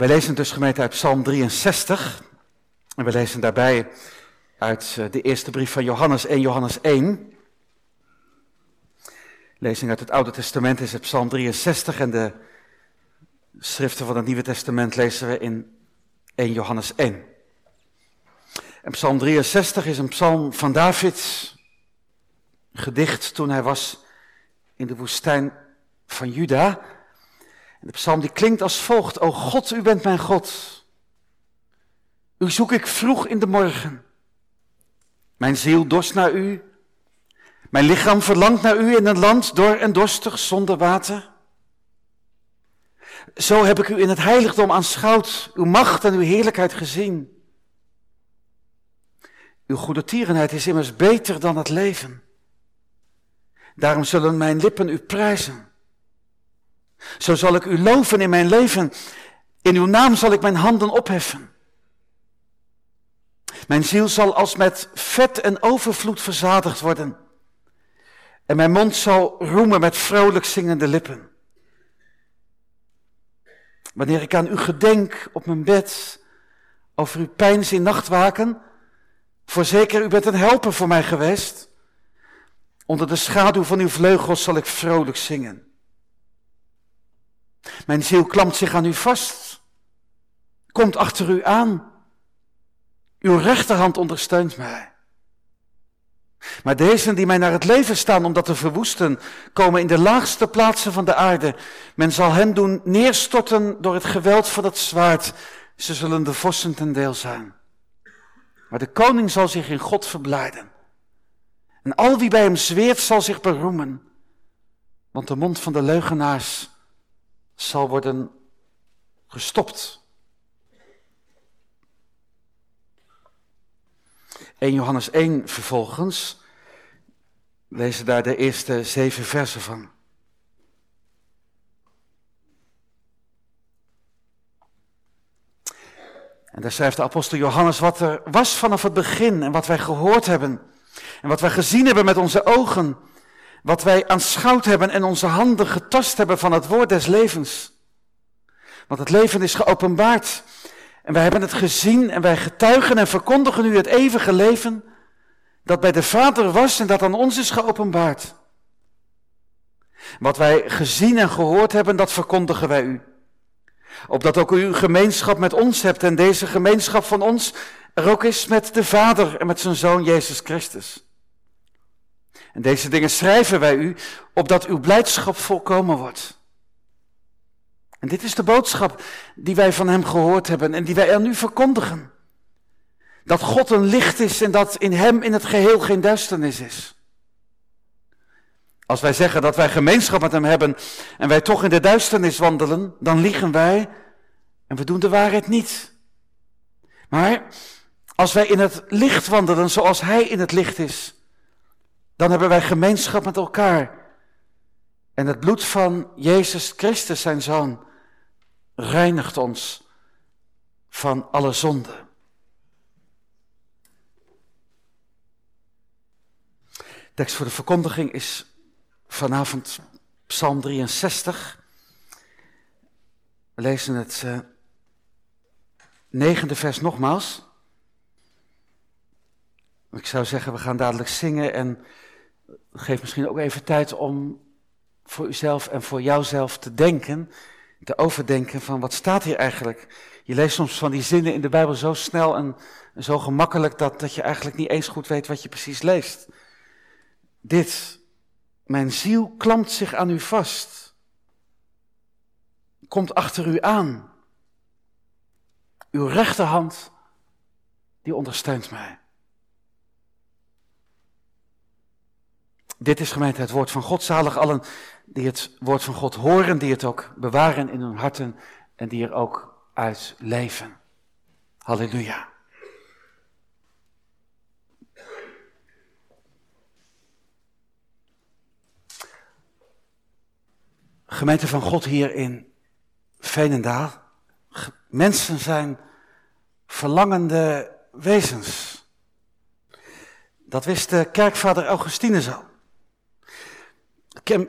Wij lezen dus gemeente uit Psalm 63. En we lezen daarbij uit eh, de eerste brief van Johannes 1, Johannes 1. Lezing uit het Oude Testament is het Psalm 63 en de schriften van het Nieuwe Testament lezen we in 1 Johannes 1. En Psalm 63 is een psalm van David, gedicht toen hij was in de woestijn van Juda. En de psalm die klinkt als volgt, O God, u bent mijn God. U zoek ik vroeg in de morgen. Mijn ziel dorst naar u. Mijn lichaam verlangt naar u in een land dor en dorstig zonder water. Zo heb ik u in het heiligdom aanschouwd, uw macht en uw heerlijkheid gezien. Uw goede tierenheid is immers beter dan het leven. Daarom zullen mijn lippen u prijzen. Zo zal ik u loven in mijn leven. In uw naam zal ik mijn handen opheffen. Mijn ziel zal als met vet en overvloed verzadigd worden. En mijn mond zal roemen met vrolijk zingende lippen. Wanneer ik aan u gedenk op mijn bed, over uw pijns in nachtwaken, voorzeker u bent een helper voor mij geweest. Onder de schaduw van uw vleugels zal ik vrolijk zingen. Mijn ziel klampt zich aan u vast, komt achter u aan. Uw rechterhand ondersteunt mij. Maar deze die mij naar het leven staan om dat te verwoesten, komen in de laagste plaatsen van de aarde. Men zal hen doen neerstorten door het geweld van het zwaard. Ze zullen de vossen ten deel zijn. Maar de koning zal zich in God verblijden. En al wie bij hem zweert zal zich beroemen. Want de mond van de leugenaars zal worden gestopt. 1 Johannes 1 vervolgens. Lezen daar de eerste zeven versen van. En daar schrijft de apostel Johannes wat er was vanaf het begin en wat wij gehoord hebben. En wat wij gezien hebben met onze ogen. Wat wij aanschouwd hebben en onze handen getast hebben van het woord des levens. Want het leven is geopenbaard. En wij hebben het gezien en wij getuigen en verkondigen u het eeuwige leven dat bij de Vader was en dat aan ons is geopenbaard. Wat wij gezien en gehoord hebben, dat verkondigen wij u. Opdat ook u gemeenschap met ons hebt en deze gemeenschap van ons er ook is met de Vader en met zijn Zoon Jezus Christus. En deze dingen schrijven wij u, opdat uw blijdschap volkomen wordt. En dit is de boodschap die wij van Hem gehoord hebben en die wij er nu verkondigen. Dat God een licht is en dat in Hem in het geheel geen duisternis is. Als wij zeggen dat wij gemeenschap met Hem hebben en wij toch in de duisternis wandelen, dan liegen wij en we doen de waarheid niet. Maar als wij in het licht wandelen zoals Hij in het licht is, dan hebben wij gemeenschap met elkaar. En het bloed van Jezus Christus, zijn Zoon, reinigt ons van alle zonde. Tekst voor de verkondiging is vanavond Psalm 63. We lezen het uh, negende vers nogmaals. Ik zou zeggen, we gaan dadelijk zingen en geef misschien ook even tijd om voor uzelf en voor jouzelf te denken te overdenken van wat staat hier eigenlijk. Je leest soms van die zinnen in de Bijbel zo snel en, zo gemakkelijk dat, dat je eigenlijk niet eens goed weet wat je precies leest. Dit, mijn ziel klampt zich aan u vast, komt achter u aan. Uw rechterhand, die ondersteunt mij. Dit is gemeente het woord van God. Zalig allen die het woord van God horen, die het ook bewaren in hun harten en die er ook uit leven. Halleluja. Gemeente van God hier in Veenendaal. Mensen zijn verlangende wezens. Dat wist de kerkvader Augustinus al.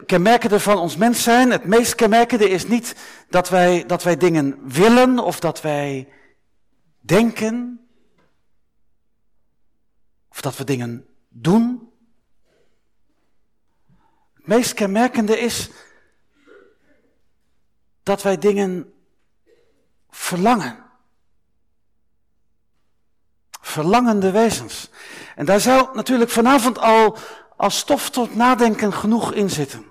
Kenmerkende van ons mens zijn, het meest kenmerkende is niet dat wij, dat wij dingen willen of dat wij denken of dat we dingen doen. Het meest kenmerkende is dat wij dingen verlangen. Verlangende wezens. En daar zou natuurlijk vanavond al als stof tot nadenken genoeg in zitten.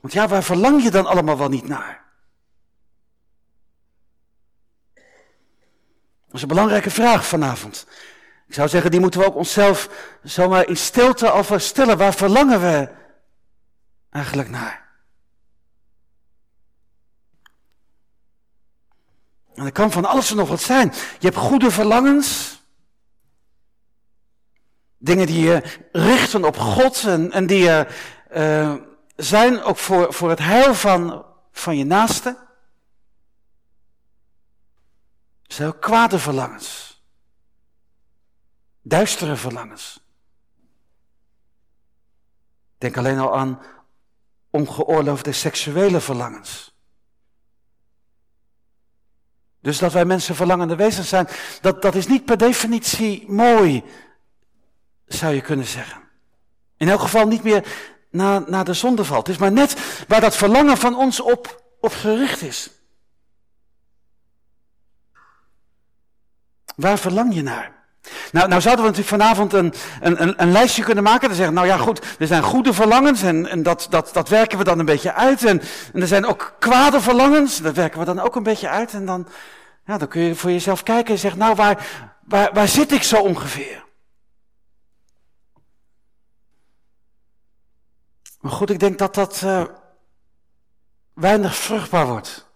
Want ja, waar verlang je dan allemaal wel niet naar? Dat is een belangrijke vraag vanavond. Ik zou zeggen, die moeten we ook onszelf zomaar in stilte al stellen. Waar verlangen we eigenlijk naar? En dat kan van alles en nog wat zijn. Je hebt goede verlangens. Dingen die je richten op God en, en die je uh, zijn ook voor, voor het heil van, van je naaste. Zijn ook kwade verlangens. Duistere verlangens. Denk alleen al aan ongeoorloofde seksuele verlangens. Dus dat wij mensen verlangende wezens zijn, dat, dat is niet per definitie mooi, zou je kunnen zeggen. In elk geval niet meer na, na de zondeval. Het is maar net waar dat verlangen van ons op, op gericht is. Waar verlang je naar? Nou, nou zouden we natuurlijk vanavond een, een, een, lijstje kunnen maken. En zeggen, nou ja goed, er zijn goede verlangens en, en dat, dat, dat werken we dan een beetje uit. En, en er zijn ook kwade verlangens, dat werken we dan ook een beetje uit. En dan, ja, dan kun je voor jezelf kijken en zeggen, nou waar, waar, waar zit ik zo ongeveer? Maar goed, ik denk dat dat uh, weinig vruchtbaar wordt.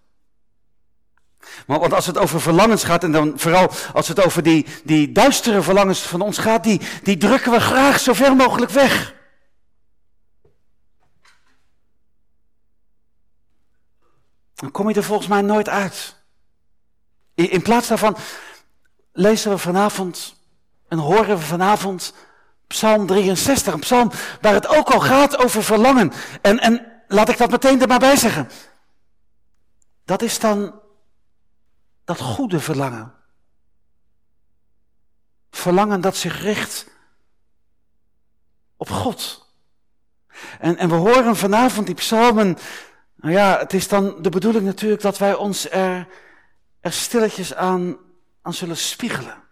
Want als het over verlangens gaat, en dan vooral als het over die, die duistere verlangens van ons gaat, die, die drukken we graag zo ver mogelijk weg. Dan kom je er volgens mij nooit uit. In, in plaats daarvan lezen we vanavond en horen we vanavond Psalm 63, een psalm waar het ook al gaat over verlangen. En, en laat ik dat meteen er maar bij zeggen. Dat is dan dat goede verlangen. Verlangen dat zich richt op God. En, en we horen vanavond die psalmen. Nou ja, het is dan de bedoeling natuurlijk dat wij ons er, er stilletjes aan, aan zullen spiegelen.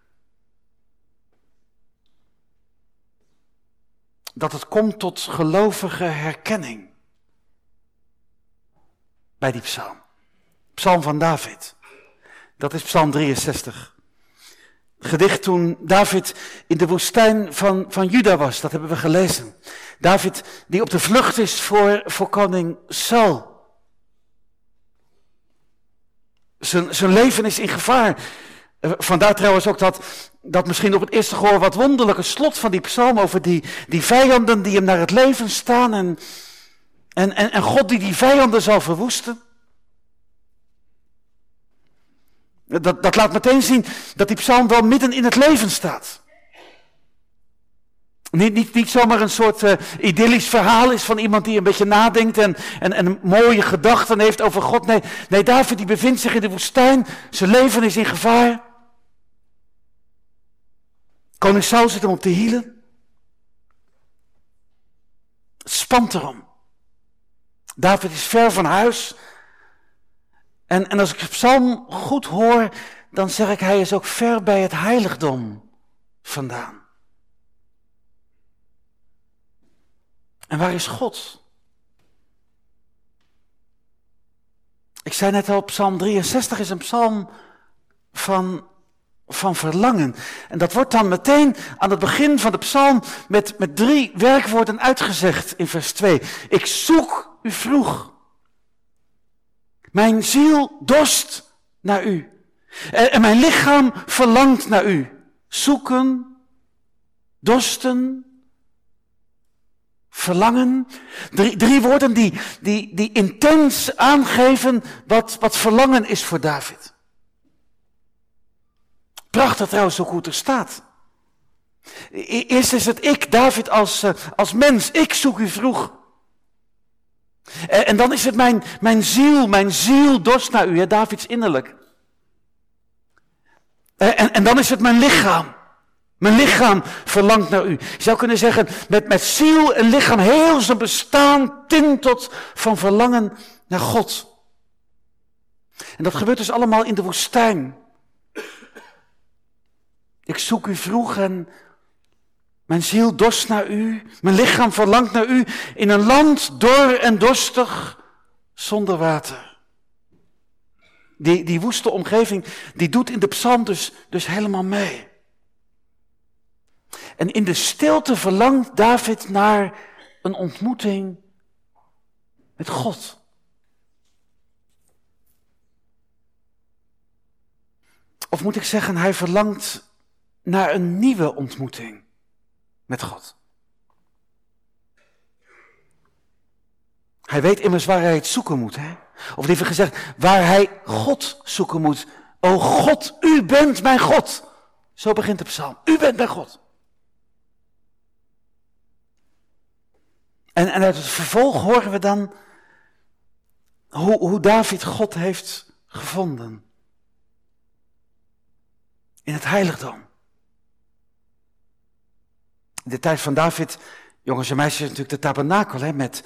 Dat het komt tot gelovige herkenning. Bij die psalm. Psalm van David. Dat is Psalm 63. Gedicht toen David in de woestijn van, van Juda was, dat hebben we gelezen. David die op de vlucht is voor, voor koning Saul. Zijn, zijn leven is in gevaar. Eh, vandaar trouwens ook dat, dat misschien op het eerste gehoor wat wonderlijke slot van die psalm over die, die vijanden die hem naar het leven staan en, en, en, en God die die vijanden zal verwoesten. Dat, dat laat meteen zien dat die psalm wel midden in het leven staat. Niet, niet, niet zomaar een soort uh, idyllisch verhaal is van iemand die een beetje nadenkt en, en, en mooie gedachten heeft over God. Nee, nee, David die bevindt zich in de woestijn, zijn leven is in gevaar. Koning Saul zit hem op de hielen. Het spant erom. David is ver van huis. En, en als ik psalm goed hoor, dan zeg ik, hij is ook ver bij het heiligdom vandaan. En waar is God? Ik zei net al, psalm 63 is een psalm van, van verlangen. En dat wordt dan meteen aan het begin van de psalm met, met drie werkwoorden uitgezegd in vers 2. Ik zoek u vroeg. Mijn ziel dorst naar u. En mijn lichaam verlangt naar u. Zoeken, dorsten, verlangen. Drie, drie woorden die, die, die intens aangeven wat, wat verlangen is voor David. Prachtig trouwens hoe goed er staat. Eerst is het ik, David, als, uh, als mens. Ik zoek u vroeg. En, en, dan is het mijn, mijn ziel, mijn ziel dorst naar u, hè, Davids innerlijk. En, en dan is het mijn lichaam. Mijn lichaam verlangt naar u. Je zou kunnen zeggen, met, met ziel en lichaam heel zijn bestaan tintelt van verlangen naar God. En dat gebeurt dus allemaal in de woestijn. Ik zoek u vroeg en mijn ziel dorst naar u. Mijn lichaam verlangt naar u in een land dor en dorstig zonder water. Die, die woeste omgeving, die doet in de psalm dus, dus helemaal mee. En in de stilte verlangt David naar een ontmoeting met God. Of moet ik zeggen, hij verlangt naar een nieuwe ontmoeting met God. Hij weet immers waar hij het zoeken moet. Hè? Of liever gezegd, waar hij God zoeken moet. O God, u bent mijn God. Zo begint de psalm. U bent mijn God. En, en uit het vervolg horen we dan hoe, hoe David God heeft gevonden. In het heiligdom. De tijd van David, jongens en meisjes, natuurlijk de tabernakel hè, met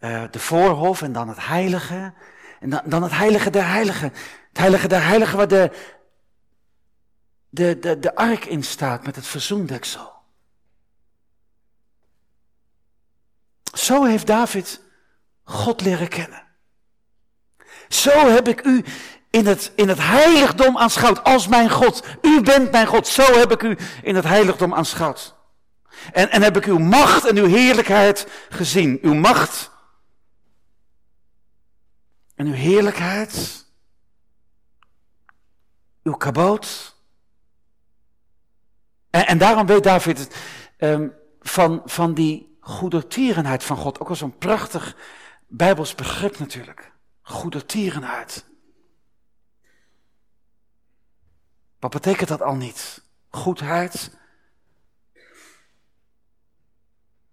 uh, de voorhof en dan het heilige. En dan, dan het heilige der heiligen. Het heilige der heiligen waar de, de, de, de ark in staat met het verzoendeksel. Zo heeft David God leren kennen. Zo heb ik u in het, in het heiligdom aanschouwd als mijn God. U bent mijn God. Zo heb ik u in het heiligdom aanschouwd. En, en heb ik uw macht en uw heerlijkheid gezien. Uw macht en uw heerlijkheid. Uw kaboot. En, en daarom weet David het, um, van, van die goedertierenheid van God. Ook al zo'n prachtig Bijbels begrip natuurlijk. Goedertierenheid. Wat betekent dat al niet? Goedheid.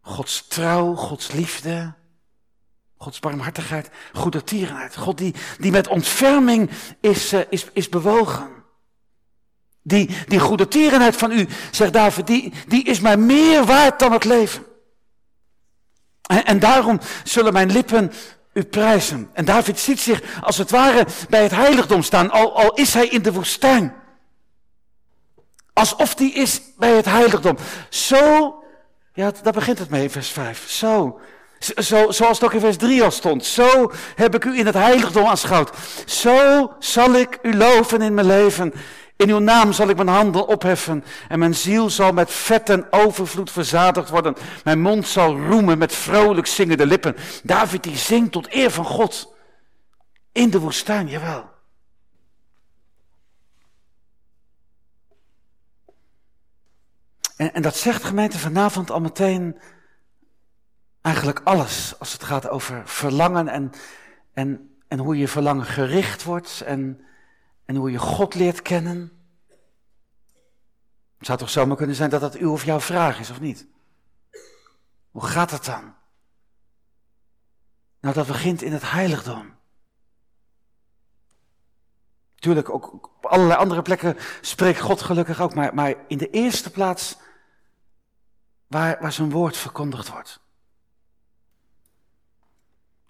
Gods trouw, Gods liefde. Gods barmhartigheid, goedertierenheid. God die, die met ontferming is, uh, is, is bewogen. Die, die goedertierenheid van u, zegt David, die, die is mij meer waard dan het leven. En, en daarom zullen mijn lippen u prijzen. En David ziet zich als het ware bij het heiligdom staan, al, al is hij in de woestijn. Alsof hij is bij het heiligdom. Zo, ja, daar begint het mee, vers 5. Zo, zo, zoals het ook in vers 3 al stond. Zo heb ik u in het heiligdom aanschouwd. Zo zal ik u loven in mijn leven. In uw naam zal ik mijn handen opheffen en mijn ziel zal met vet en overvloed verzadigd worden. Mijn mond zal roemen met vrolijk zingende lippen. David die zingt tot eer van God. In de woestijn, jawel. En, dat zegt gemeente vanavond al meteen eigenlijk alles als het gaat over verlangen en, en, en hoe je verlangen gericht wordt en en hoe je God leert kennen. Het zou toch zomaar kunnen zijn dat dat uw of jouw vraag is, of niet? Hoe gaat het dan? Nou, dat begint in het heiligdom. Tuurlijk, ook op allerlei andere plekken spreekt God gelukkig ook, maar, maar in de eerste plaats waar, waar zijn woord verkondigd wordt.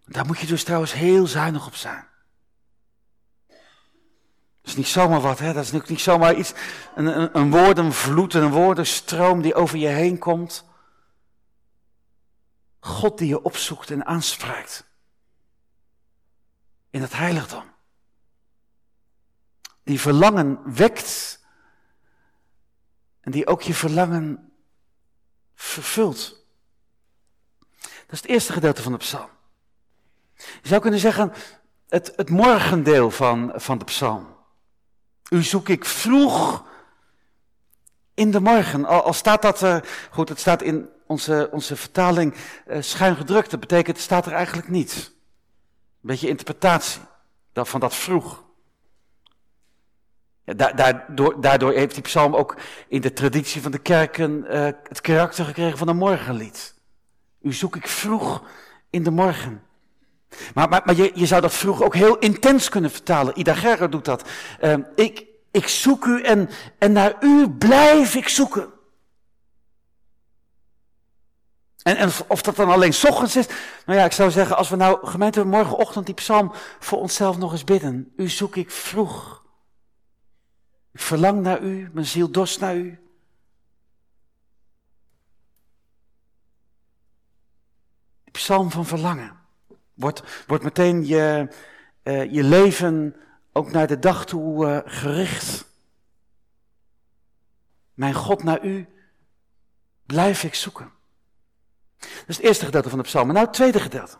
Daar moet je dus trouwens heel zuinig op zijn. Dat is niet zomaar wat, hè? dat is niet zomaar iets, een, een, een woordenvloed, een woordenstroom die over je heen komt. God die je opzoekt en aanspreekt. In het heiligdom. Die verlangen wekt. En die ook je verlangen vervult. Dat is het eerste gedeelte van de psalm. Je zou kunnen zeggen, het, het morgendeel van, van de psalm. U zoek ik vroeg in de morgen. Al, al staat dat, uh, goed, het staat in onze, onze vertaling uh, schuin gedrukt. Dat betekent, het staat er eigenlijk niet. Een beetje interpretatie van dat vroeg. Daardoor, daardoor, heeft die psalm ook in de traditie van de kerken uh, het karakter gekregen van een morgenlied. U zoek ik vroeg in de morgen. Maar, maar, je, je, zou dat vroeg ook heel intens kunnen vertalen. Ida Gerger doet dat. Uh, ik, ik zoek u en, en naar u blijf ik zoeken. En, en of dat dan alleen ochtends is. Nou ja, ik zou zeggen, als we nou gemeente morgenochtend die psalm voor onszelf nog eens bidden. U zoek ik vroeg. Ik verlang naar u, mijn ziel dorst naar u. Die psalm van verlangen. Wordt, wordt meteen je, uh, je leven ook naar de dag toe uh, gericht. Mijn God, naar u blijf ik zoeken. Dat is het eerste gedeelte van de psalm. Nou, het tweede gedeelte.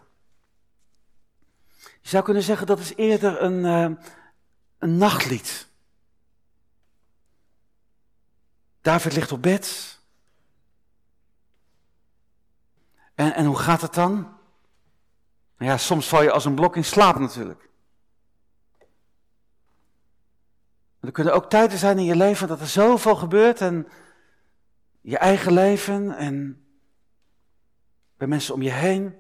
Je zou kunnen zeggen dat is eerder een, uh, een nachtlied. David ligt op bed. En, en hoe gaat het dan? Nou ja, soms val je als een blok in slaap natuurlijk. er kunnen ook tijden zijn in je leven dat er zoveel gebeurt en je eigen leven en bij mensen om je heen,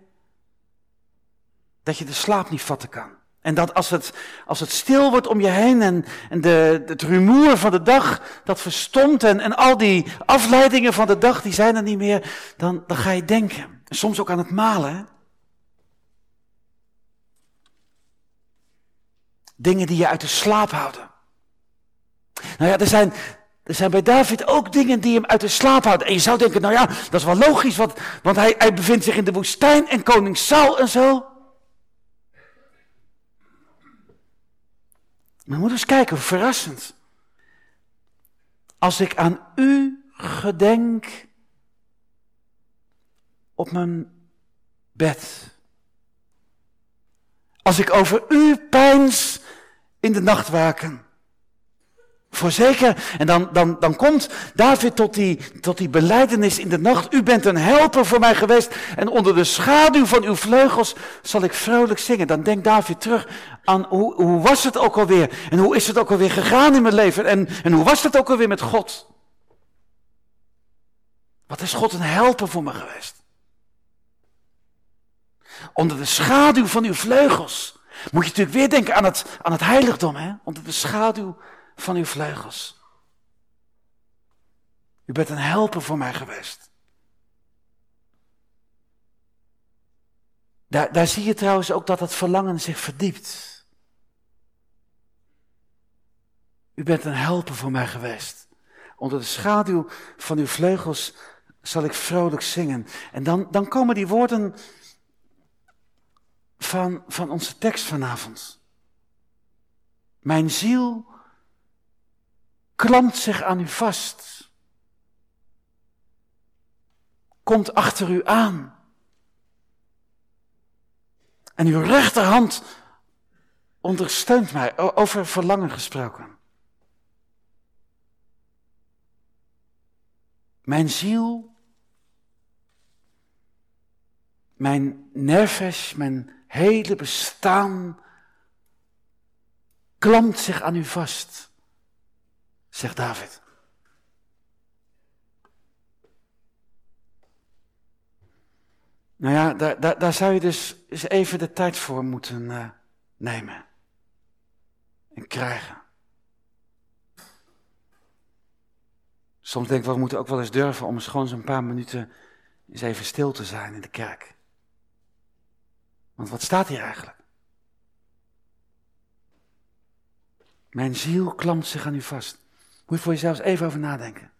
dat je de slaap niet vatten kan. En dat als het, als het stil wordt om je heen en, en de, het rumoer van de dag, dat verstomt en, en al die afleidingen van de dag, die zijn er niet meer, dan, dan ga je denken. En soms ook aan het malen. Dingen die je uit de slaap houden. Nou ja, er zijn, er zijn bij David ook dingen die hem uit de slaap houden. En je zou denken, nou ja, dat is wel logisch, want, want hij, hij bevindt zich in de woestijn en koning Saul en zo. Maar moet eens kijken, verrassend. Als ik aan u gedenk op mijn bed. Als ik over u pijns in de nachtwaken. Voorzeker. En dan, dan, dan komt David tot die, tot die beleidenis in de nacht. U bent een helper voor mij geweest. En onder de schaduw van uw vleugels zal ik vrolijk zingen. Dan denkt David terug aan hoe, hoe was het ook alweer? En hoe is het ook alweer gegaan in mijn leven? En, en hoe was het ook alweer met God? Wat is God een helper voor me geweest? Onder de schaduw van uw vleugels. Moet je natuurlijk weer denken aan het, aan het heiligdom, hè? Onder de schaduw van uw vleugels. U bent een helper voor mij geweest. Daar, daar zie je trouwens ook dat het verlangen zich verdiept. U bent een helper voor mij geweest. Onder de schaduw van uw vleugels zal ik vrolijk zingen. En dan, dan komen die woorden van, van onze tekst vanavond. Mijn ziel klampt zich aan u vast. Komt achter u aan. En uw rechterhand ondersteunt mij, over verlangen gesproken. Mijn ziel, mijn nerves, mijn hele bestaan klampt zich aan u vast zegt David. Nou ja, daar, daar, daar zou je dus eens even de tijd voor moeten uh, nemen. En krijgen. Soms denk ik, we moeten ook wel eens durven om eens gewoon zo'n paar minuten eens even stil te zijn in de kerk. Want wat staat hier eigenlijk? Mijn ziel klampt zich aan u vast. Moet je voor jezelf even over nadenken.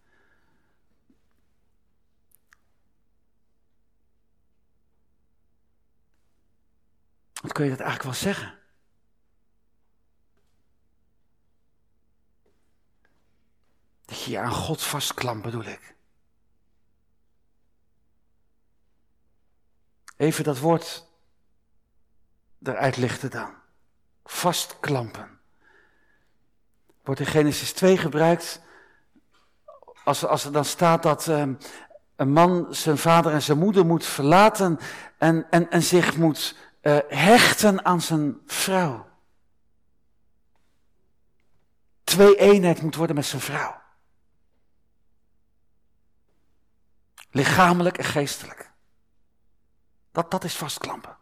Wat kun je dat eigenlijk wel zeggen? Dat je je aan God vastklampt, bedoel ik. Even dat woord eruit lichten dan. Vastklampen wordt in Genesis 2 gebruikt als, als er dan staat dat um, een man zijn vader en zijn moeder moet verlaten en, en, en zich moet uh, hechten aan zijn vrouw. twee eenheid moet worden met zijn vrouw. Lichamelijk en geestelijk. Dat, dat is vastklampen.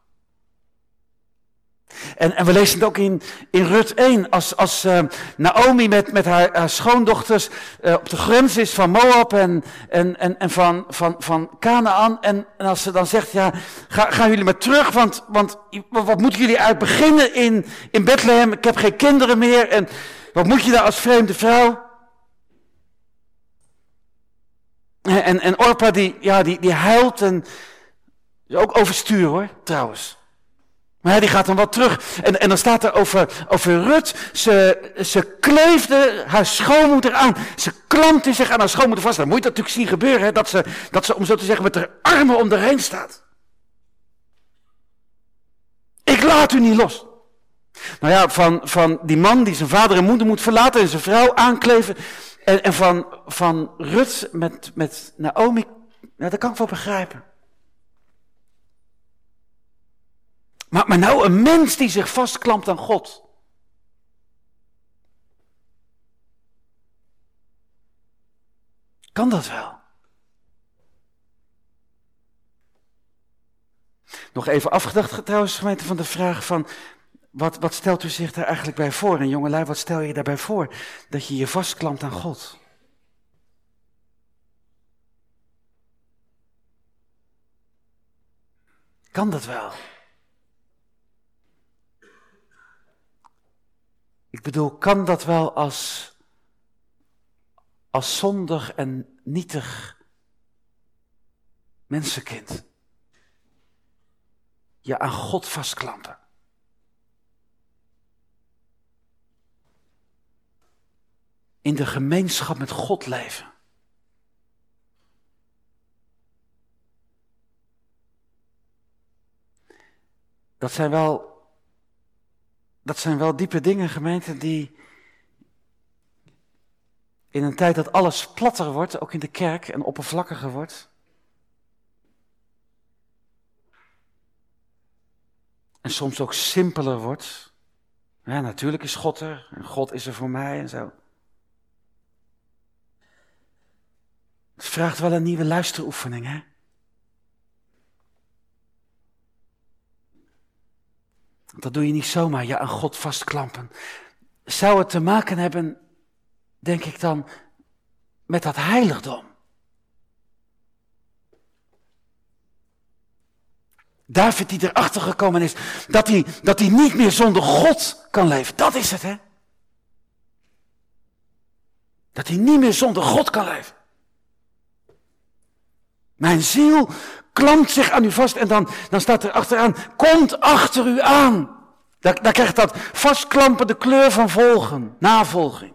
En, en we lezen het ook in, in Rut 1, als, als uh, Naomi met, met haar, schoondochters uh, op de grens is van Moab en, en, en, en van, van, van Canaan. En, en als ze dan zegt, ja, ga, gaan jullie maar terug, want, want wat moeten jullie uit beginnen in, in Bethlehem? Ik heb geen kinderen meer en wat moet je daar als vreemde vrouw? En, en Orpa die, ja, die, die huilt en ook overstuur hoor, trouwens. Maar die gaat dan wat terug. En, en dan staat er over, over Rut. Ze, ze kleefde haar schoonmoeder aan. Ze klampte zich aan haar schoonmoeder vast. Dan moet je dat natuurlijk zien gebeuren. Hè? Dat, ze, dat ze, om zo te zeggen, met haar armen om de heen staat. Ik laat u niet los. Nou ja, van, van die man die zijn vader en moeder moet verlaten en zijn vrouw aankleven. En, en van, van Rut met, met Naomi, ja, dat kan ik wel begrijpen. Maar, maar nou een mens die zich vastklampt aan God. Kan dat wel? Nog even afgedacht trouwens, gemeente, van de vraag van... Wat, wat stelt u zich daar eigenlijk bij voor? En jongelui, wat stel je daarbij voor? Dat je je vastklampt aan God. Kan dat wel? Ik bedoel, kan dat wel als, als zondig en nietig mensenkind? Je aan God vastklampen. In de gemeenschap met God leven. Dat zijn wel dat zijn wel diepe dingen, gemeente, die in een tijd dat alles platter wordt, ook in de kerk, en oppervlakkiger wordt. En soms ook simpeler wordt. Ja, natuurlijk is God er, en God is er voor mij en zo. Het vraagt wel een nieuwe luisteroefening, hè? Dat doe je niet zomaar, je aan God vastklampen. Zou het te maken hebben, denk ik dan, met dat heiligdom? David die erachter gekomen is dat hij, dat hij niet meer zonder God kan leven. Dat is het, hè? Dat hij niet meer zonder God kan leven. Mijn ziel klampt zich aan u vast en dan, dan staat er achteraan, komt achter u aan. Daar, krijgt dat vastklampen de kleur van volgen, navolging.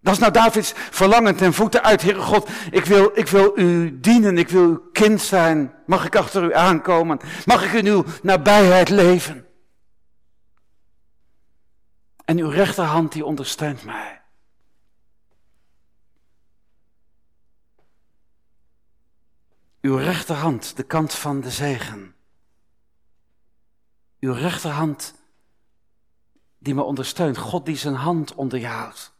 Dat is nou Davids verlangen ten voeten uit, Heere God, ik wil, ik wil u dienen, ik wil uw kind zijn. Mag ik achter u aankomen? Mag ik in uw nabijheid leven? En uw rechterhand die ondersteunt mij. Uw rechterhand, de kant van de zegen. Uw rechterhand die me ondersteunt. God die zijn hand onder je houdt.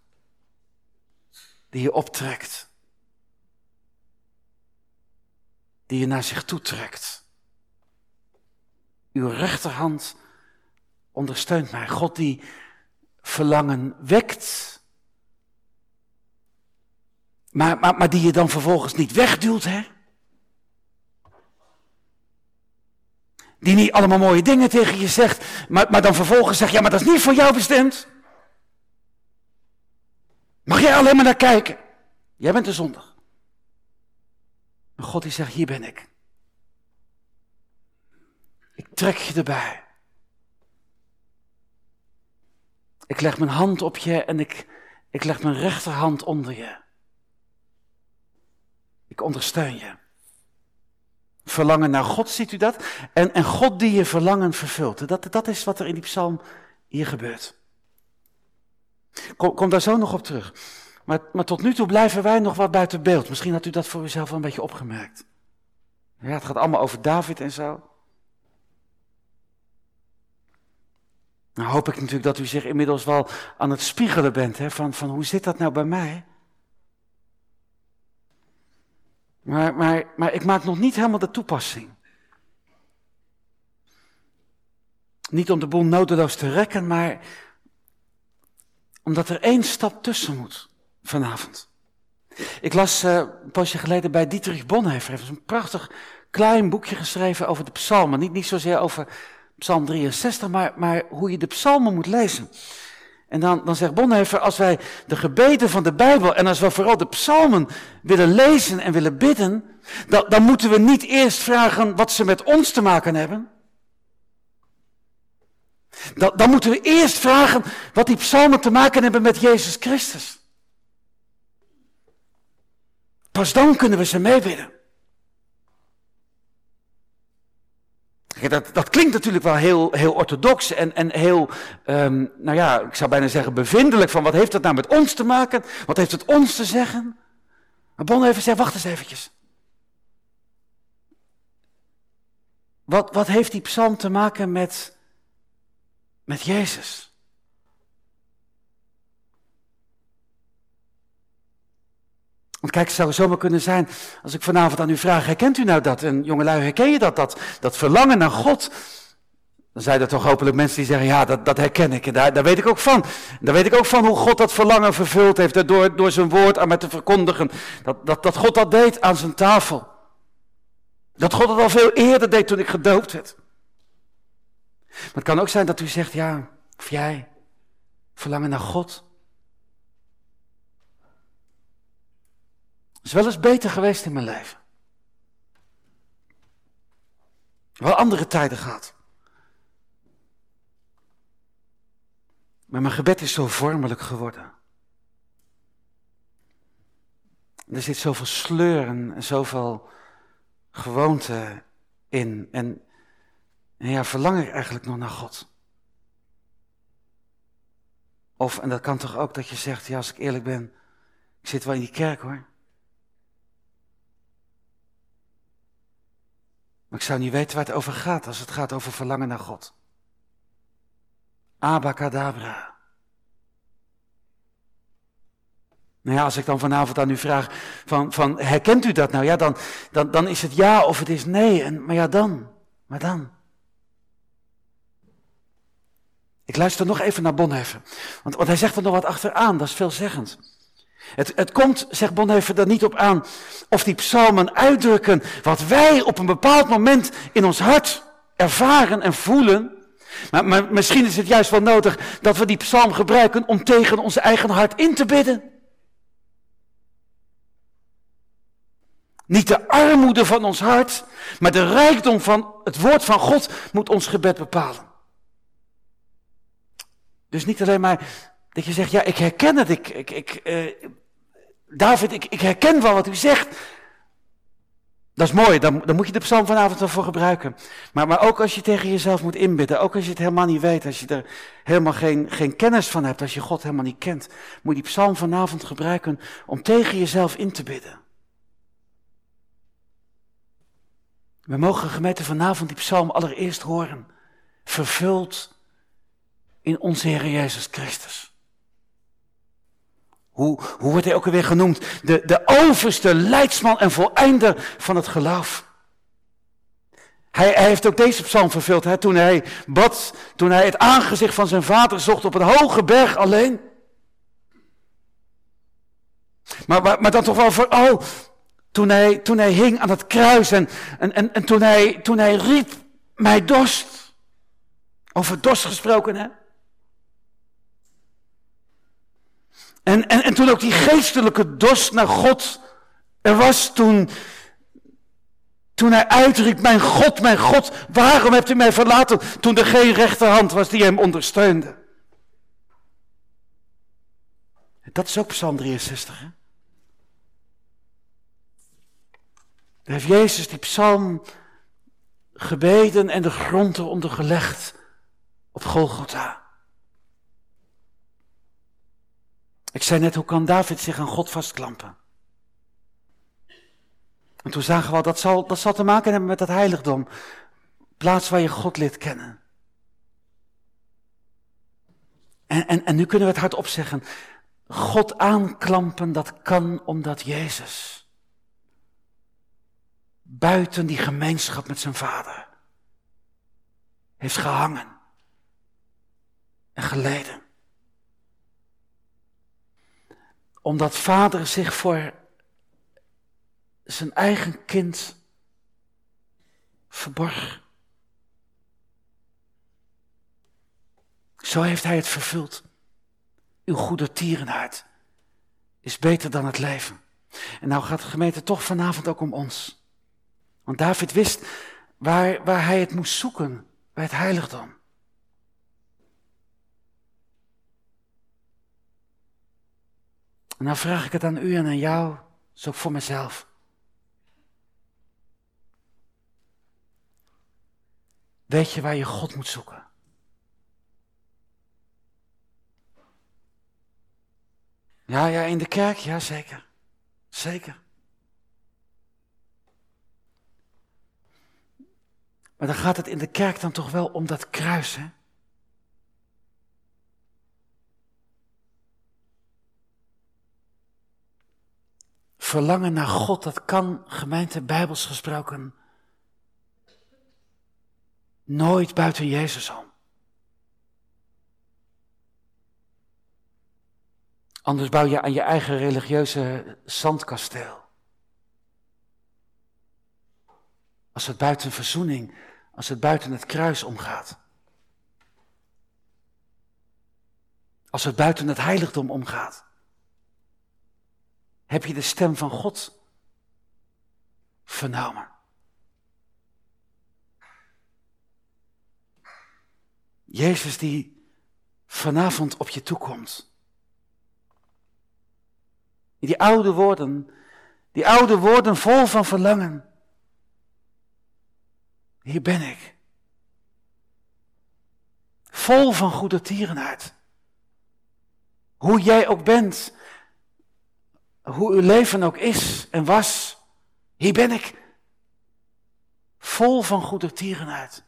Die je optrekt. Die je naar zich toe trekt. Uw rechterhand ondersteunt mij. God die verlangen wekt. Maar, maar, maar die je dan vervolgens niet wegduwt, hè? Die niet allemaal mooie dingen tegen je zegt, maar, maar dan vervolgens zegt, ja, maar dat is niet voor jou bestemd. Mag jij alleen maar naar kijken? Jij bent de zondag. Maar God die zegt, hier ben ik. Ik trek je erbij. Ik leg mijn hand op je en ik, ik leg mijn rechterhand onder je. Ik ondersteun je. Verlangen naar God, ziet u dat? En, en God die je verlangen vervult. Dat, dat is wat er in die psalm hier gebeurt. Kom, daar zo nog op terug. Maar, maar tot nu toe blijven wij nog wat buiten beeld. Misschien had u dat voor uzelf wel een beetje opgemerkt. Ja, het gaat allemaal over David en zo. Nou hoop ik natuurlijk dat u zich inmiddels wel aan het spiegelen bent, hè, van, van hoe zit dat nou bij mij? Maar, maar, maar ik maak nog niet helemaal de toepassing. Niet om de boel nodeloos te rekken, maar omdat er één stap tussen moet vanavond. Ik las uh, een poosje geleden bij Dietrich Bonhoeffer. Heeft een prachtig klein boekje geschreven over de psalmen. Niet, niet zozeer over psalm 63, maar, maar hoe je de psalmen moet lezen. En dan, dan zegt Bonhoeffer, als wij de gebeden van de Bijbel en als we vooral de psalmen willen lezen en willen bidden, dan, dan moeten we niet eerst vragen wat ze met ons te maken hebben. Dan, dan moeten we eerst vragen wat die psalmen te maken hebben met Jezus Christus. Pas dan kunnen we ze meebidden. Dat, dat klinkt natuurlijk wel heel, heel orthodox en, en heel, um, nou ja, ik zou bijna zeggen bevindelijk van wat heeft dat nou met ons te maken? Wat heeft het ons te zeggen? Maar Bonhoeffer zegt, wacht eens eventjes. Wat, wat heeft die psalm te maken met, met Jezus? Want kijk, het zou zomaar kunnen zijn, als ik vanavond aan u vraag, herkent u nou dat? En jongelui, herken je dat, dat, dat verlangen naar God? Dan zijn er toch hopelijk mensen die zeggen, ja, dat, dat herken ik. En daar, daar weet ik ook van. Daar weet ik ook van hoe God dat verlangen vervuld heeft door, door zijn woord aan mij te verkondigen. Dat, dat, dat God dat deed aan zijn tafel. Dat God het al veel eerder deed toen ik gedoopt werd. Maar het kan ook zijn dat u zegt, ja, of jij, verlangen naar God. Is wel eens beter geweest in mijn leven. Wel andere tijden gehad. Maar mijn gebed is zo vormelijk geworden. Er zit zoveel sleur en, zoveel gewoonte in. En, en ja, verlang ik eigenlijk nog naar God. Of, en dat kan toch ook dat je zegt, ja, als ik eerlijk ben, ik zit wel in die kerk hoor. Maar ik zou niet weten waar het over gaat als het gaat over verlangen naar God. Abacadabra. Nou ja, als ik dan vanavond aan u vraag van, van herkent u dat nou? Ja, dan, dan, dan is het ja of het is nee. En, maar ja, dan. Maar dan. Ik luister nog even naar Bonhoeffer. Want, want hij zegt er nog wat achteraan, dat is veelzeggend. Het, het komt, zegt Bonhoeffer, er niet op aan of die psalmen uitdrukken wat wij op een bepaald moment in ons hart ervaren en voelen. Maar, maar misschien is het juist wel nodig dat we die psalm gebruiken om tegen ons eigen hart in te bidden. Niet de armoede van ons hart, maar de rijkdom van het woord van God moet ons gebed bepalen. Dus niet alleen maar dat je zegt, ja, ik herken het, ik, ik, ik, uh, David, ik, ik herken wel wat u zegt. Dat is mooi, dan, dan moet je de psalm vanavond wel voor gebruiken. Maar, maar ook als je tegen jezelf moet inbidden, ook als je het helemaal niet weet, als je er helemaal geen, geen kennis van hebt, als je God helemaal niet kent, moet je die psalm vanavond gebruiken om tegen jezelf in te bidden. We mogen gemeente vanavond die psalm allereerst horen, vervuld in onze Heer Jezus Christus. Hoe, hoe wordt hij ook alweer genoemd? De, de overste leidsman en voleinder van het geloof. Hij, hij heeft ook deze psalm vervuld hè, toen hij bad, toen hij het aangezicht van zijn vader zocht op een hoge berg alleen. Maar, maar, maar dan toch wel vooral toen hij, toen hij hing aan het kruis en, en, en, en toen, hij, toen hij riep, mij dorst. Over dorst gesproken hè. En, en, en toen ook die geestelijke dorst naar God er was toen, toen hij uitriep, mijn God, mijn God, waarom hebt u mij verlaten? Toen er geen rechterhand was die hem ondersteunde. Dat is ook Psalm 63. Hè? Daar heeft Jezus die psalm gebeden en de grond eronder gelegd op Golgotha. Ik zei net, hoe kan David zich aan God vastklampen? En toen zagen we al, dat zal, dat zal te maken hebben met dat heiligdom. Plaats waar je God leert kennen. En, en, en nu kunnen we het hardop zeggen. God aanklampen, dat kan omdat Jezus buiten die gemeenschap met zijn vader heeft gehangen en geleden. Omdat vader zich voor zijn eigen kind verborg. Zo heeft hij het vervuld. Uw goede tierenhart is beter dan het leven. En nou gaat de gemeente toch vanavond ook om ons. Want David wist waar, waar hij het moest zoeken, bij het heiligdom. En nou vraag ik het aan u en aan jou, zo voor mezelf. Weet je waar je God moet zoeken? Ja, ja, in de kerk, ja zeker. Zeker. Maar dan gaat het in de kerk dan toch wel om dat kruis, hè? Verlangen naar God, dat kan, gemeente bijbels gesproken, nooit buiten Jezus om. Anders bouw je aan je eigen religieuze zandkasteel. Als het buiten verzoening, als het buiten het kruis omgaat. Als het buiten het heiligdom omgaat. Heb je de stem van God vernomen? Jezus die vanavond op je toekomt. Die oude woorden, die oude woorden vol van verlangen. Hier ben ik. Vol van goede tierenheid. Hoe jij ook bent, hoe uw leven ook is en was, hier ben ik. Vol van goede tierenheid.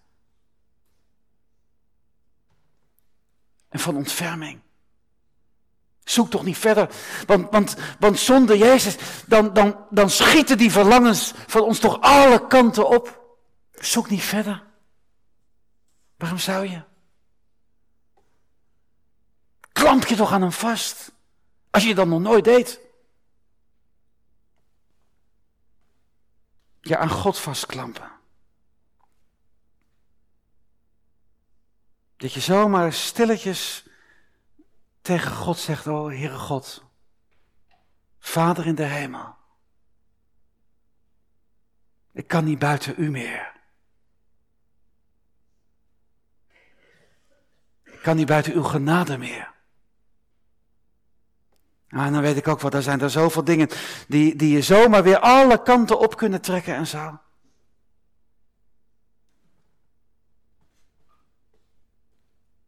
En van ontferming. Zoek toch niet verder. Want, want, want zonder Jezus, dan, dan, dan schieten die verlangens van ons toch alle kanten op. Zoek niet verder. Waarom zou je? Klamp je toch aan hem vast. Als je dat nog nooit deed. Je aan God vastklampen. Dat je zomaar stilletjes tegen God zegt, oh Heere God, Vader in de hemel, ik kan niet buiten u meer. Ik kan niet buiten uw genade meer. En dan weet ik ook wat, er zijn er zoveel dingen die, die je zomaar weer alle kanten op kunnen trekken en zo.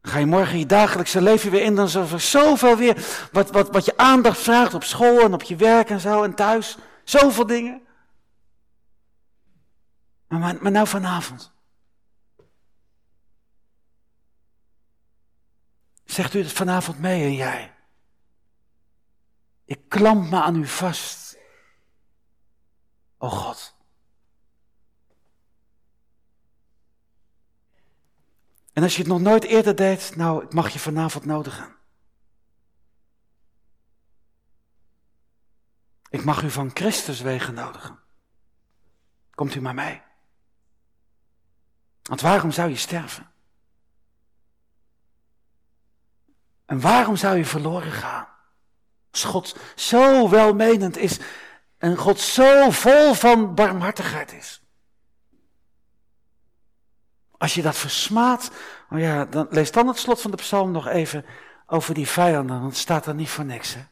Ga je morgen je dagelijkse leven weer in, dan is er zoveel weer wat, wat, wat je aandacht vraagt op school en op je werk en zo en thuis. Zoveel dingen. Maar, maar, maar nou vanavond. Zegt u het vanavond mee en jij? Ik klamp me aan u vast. O God. En als je het nog nooit eerder deed, nou, ik mag je vanavond nodigen. Ik mag u van Christus wegen nodigen. Komt u maar mee. Want waarom zou je sterven? En waarom zou je verloren gaan? God zo welmenend is en God zo vol van barmhartigheid is. Als je dat versmaat, oh ja, dan, lees dan het slot van de psalm nog even over die vijanden, want het staat er niet voor niks. Hè?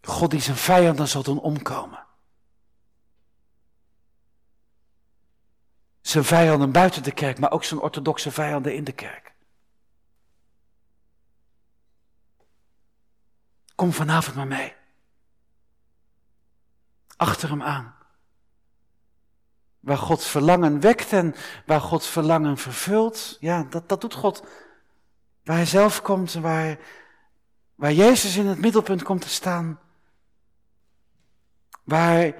God die zijn vijanden zal doen omkomen. Zijn vijanden buiten de kerk, maar ook zijn orthodoxe vijanden in de kerk. Kom vanavond maar mee. Achter hem aan. waar Gods verlangen wekt en waar Gods verlangen vervult. Ja, dat, dat doet God. Waar Hij zelf komt, waar, waar Jezus in het middelpunt komt te staan. Waar,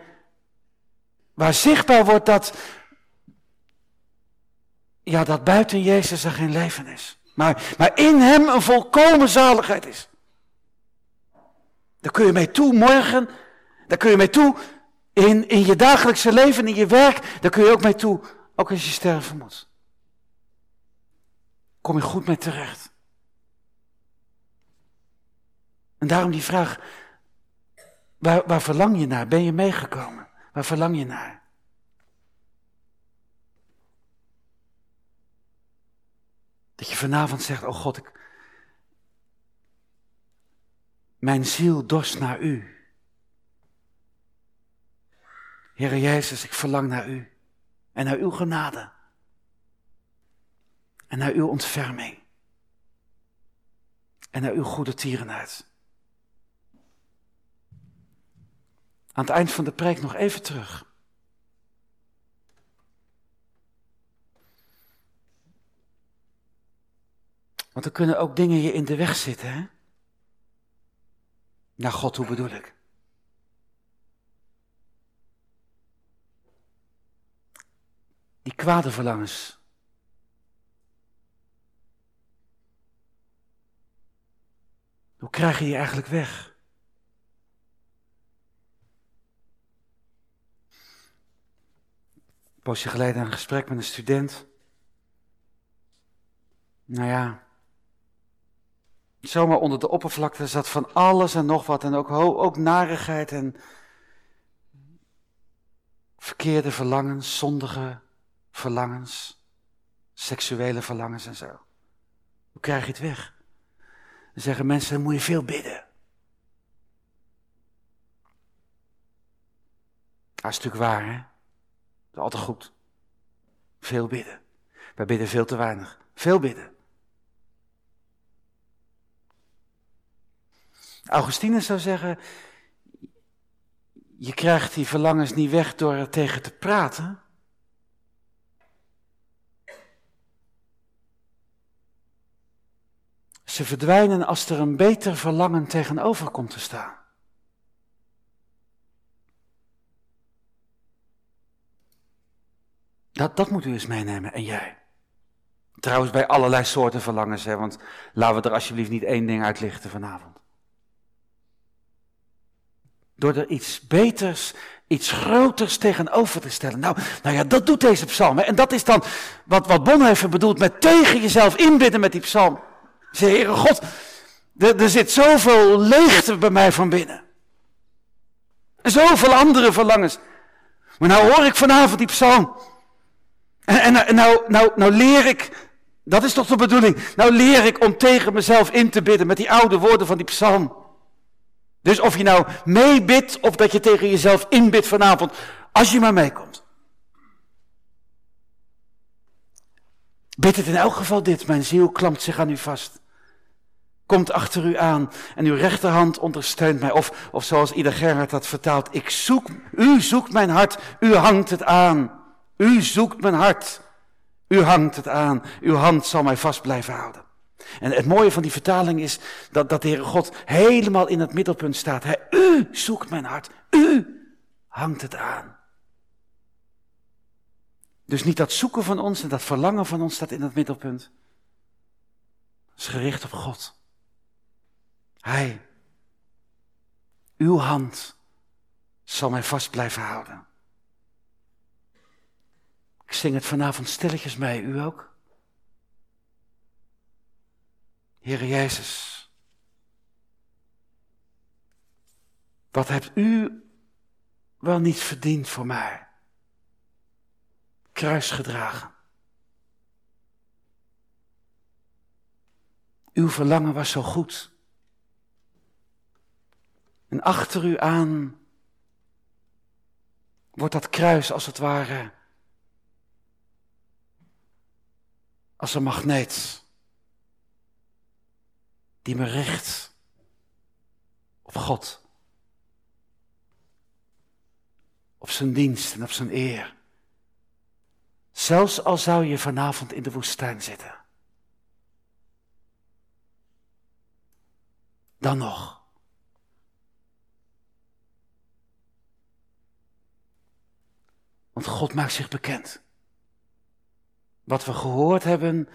waar zichtbaar wordt dat, ja, dat buiten Jezus er geen leven is. Maar, maar in Hem een volkomen zaligheid is. Daar kun je mee toe morgen. Daar kun je mee toe in, in je dagelijkse leven, in je werk. Daar kun je ook mee toe, ook als je sterven moet. Kom je goed mee terecht. En daarom die vraag, waar, waar verlang je naar? Ben je meegekomen? Waar verlang je naar? Dat je vanavond zegt, oh God, ik, mijn ziel dorst naar u. Heere Jezus, ik verlang naar u en naar uw genade en naar uw ontferming en naar uw goede tierenheid. Aan het eind van de preek nog even terug. Want er kunnen ook dingen je in de weg zitten, hè? Naar God, hoe bedoel ik? Die kwade verlangens. Hoe krijg je die eigenlijk weg? Een poosje geleden een gesprek met een student. Nou ja, zomaar onder de oppervlakte zat van alles en nog wat. En ook, ook narigheid en verkeerde verlangens, zondige verlangens, seksuele verlangens en zo. Hoe krijg je het weg? Dan zeggen mensen, dan moet je veel bidden. Dat is natuurlijk waar, hè? Dat is altijd goed. Veel bidden. Wij bidden veel te weinig. Veel bidden. Augustinus zou zeggen, je krijgt die verlangens niet weg door er tegen te praten. Ze verdwijnen als er een beter verlangen tegenover komt te staan. Dat, dat moet u eens meenemen en jij. Trouwens bij allerlei soorten verlangens, hè, want laten we er alsjeblieft niet één ding uitlichten vanavond. Door er iets beters, iets groters tegenover te stellen. Nou, nou ja, dat doet deze psalm. En dat is dan wat, wat Bonhoeffer bedoelt met tegen jezelf inbidden met die psalm. Zeg, Heere God, er, er zit zoveel leegte bij mij van binnen. En zoveel andere verlangens. Maar nou hoor ik vanavond die psalm. En, en, nou, nou, nou leer ik, dat is toch de bedoeling, nou leer ik om tegen mezelf in te bidden met die oude woorden van die psalm. Dus of je nou meebidt of dat je tegen jezelf inbidt vanavond, als je maar meekomt. Bid het in elk geval dit, mijn ziel klampt zich aan u vast. Komt achter u aan en uw rechterhand ondersteunt mij. Of, of zoals ieder Gerhard dat vertaalt, ik zoek, u zoekt mijn hart, u hangt het aan. U zoekt mijn hart, u hangt het aan, uw hand zal mij vast blijven houden. En het mooie van die vertaling is dat, dat de Heere God helemaal in het middelpunt staat. Hij, u zoekt mijn hart, u hangt het aan. Dus niet dat zoeken van ons en dat verlangen van ons staat in het middelpunt. Het is gericht op God. Hij, uw hand, zal mij vast blijven houden. Ik zing het vanavond stilletjes mee, u ook? Heere Jezus, wat hebt u wel niet verdiend voor mij? Kruis gedragen. Uw verlangen was zo goed. En achter u aan wordt dat kruis als het ware als een magneet die me richt op God, op zijn dienst en op zijn eer, Zelfs al zou je vanavond in de woestijn zitten. Dan nog. Want God maakt zich bekend. Wat we gehoord hebben,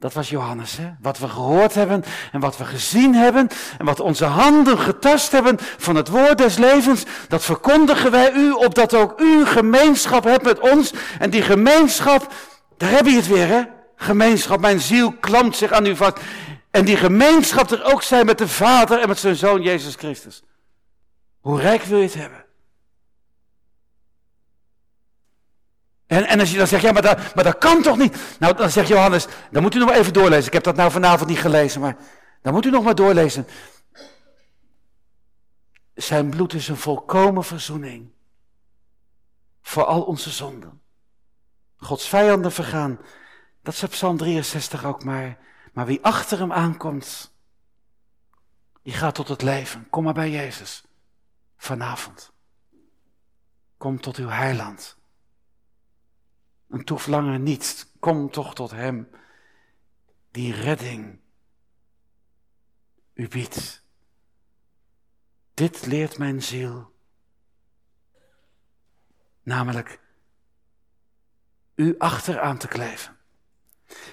dat was Johannes, hè? Wat we gehoord hebben en wat we gezien hebben en wat onze handen getast hebben van het woord des levens, dat verkondigen wij u, opdat ook u gemeenschap hebt met ons. En die gemeenschap, daar heb je het weer, hè? Gemeenschap, mijn ziel klampt zich aan u vast. En die gemeenschap er ook zijn met de Vader en met zijn Zoon Jezus Christus. Hoe rijk wil je het hebben? En, en als je dan zegt, ja, maar dat, maar dat kan toch niet? Nou, dan zegt Johannes, dan moet u nog maar even doorlezen. Ik heb dat nou vanavond niet gelezen, maar dan moet u nog maar doorlezen. Zijn bloed is een volkomen verzoening voor al onze zonden. Gods vijanden vergaan. Dat is Psalm 63 ook maar. Maar wie achter hem aankomt, die gaat tot het leven. Kom maar bij Jezus vanavond. Kom tot uw heiland. En toef langer. Kom toch tot Hem die redding u biedt. Dit leert mijn ziel. Namelijk u achteraan te kleven.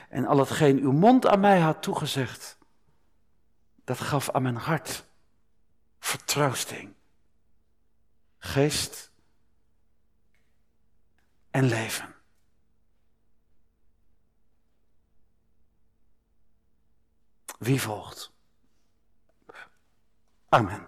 En al hetgeen uw mond aan mij had toegezegd, dat gaf aan mijn hart vertroosting, geest en leven. Wie volgt? Amen.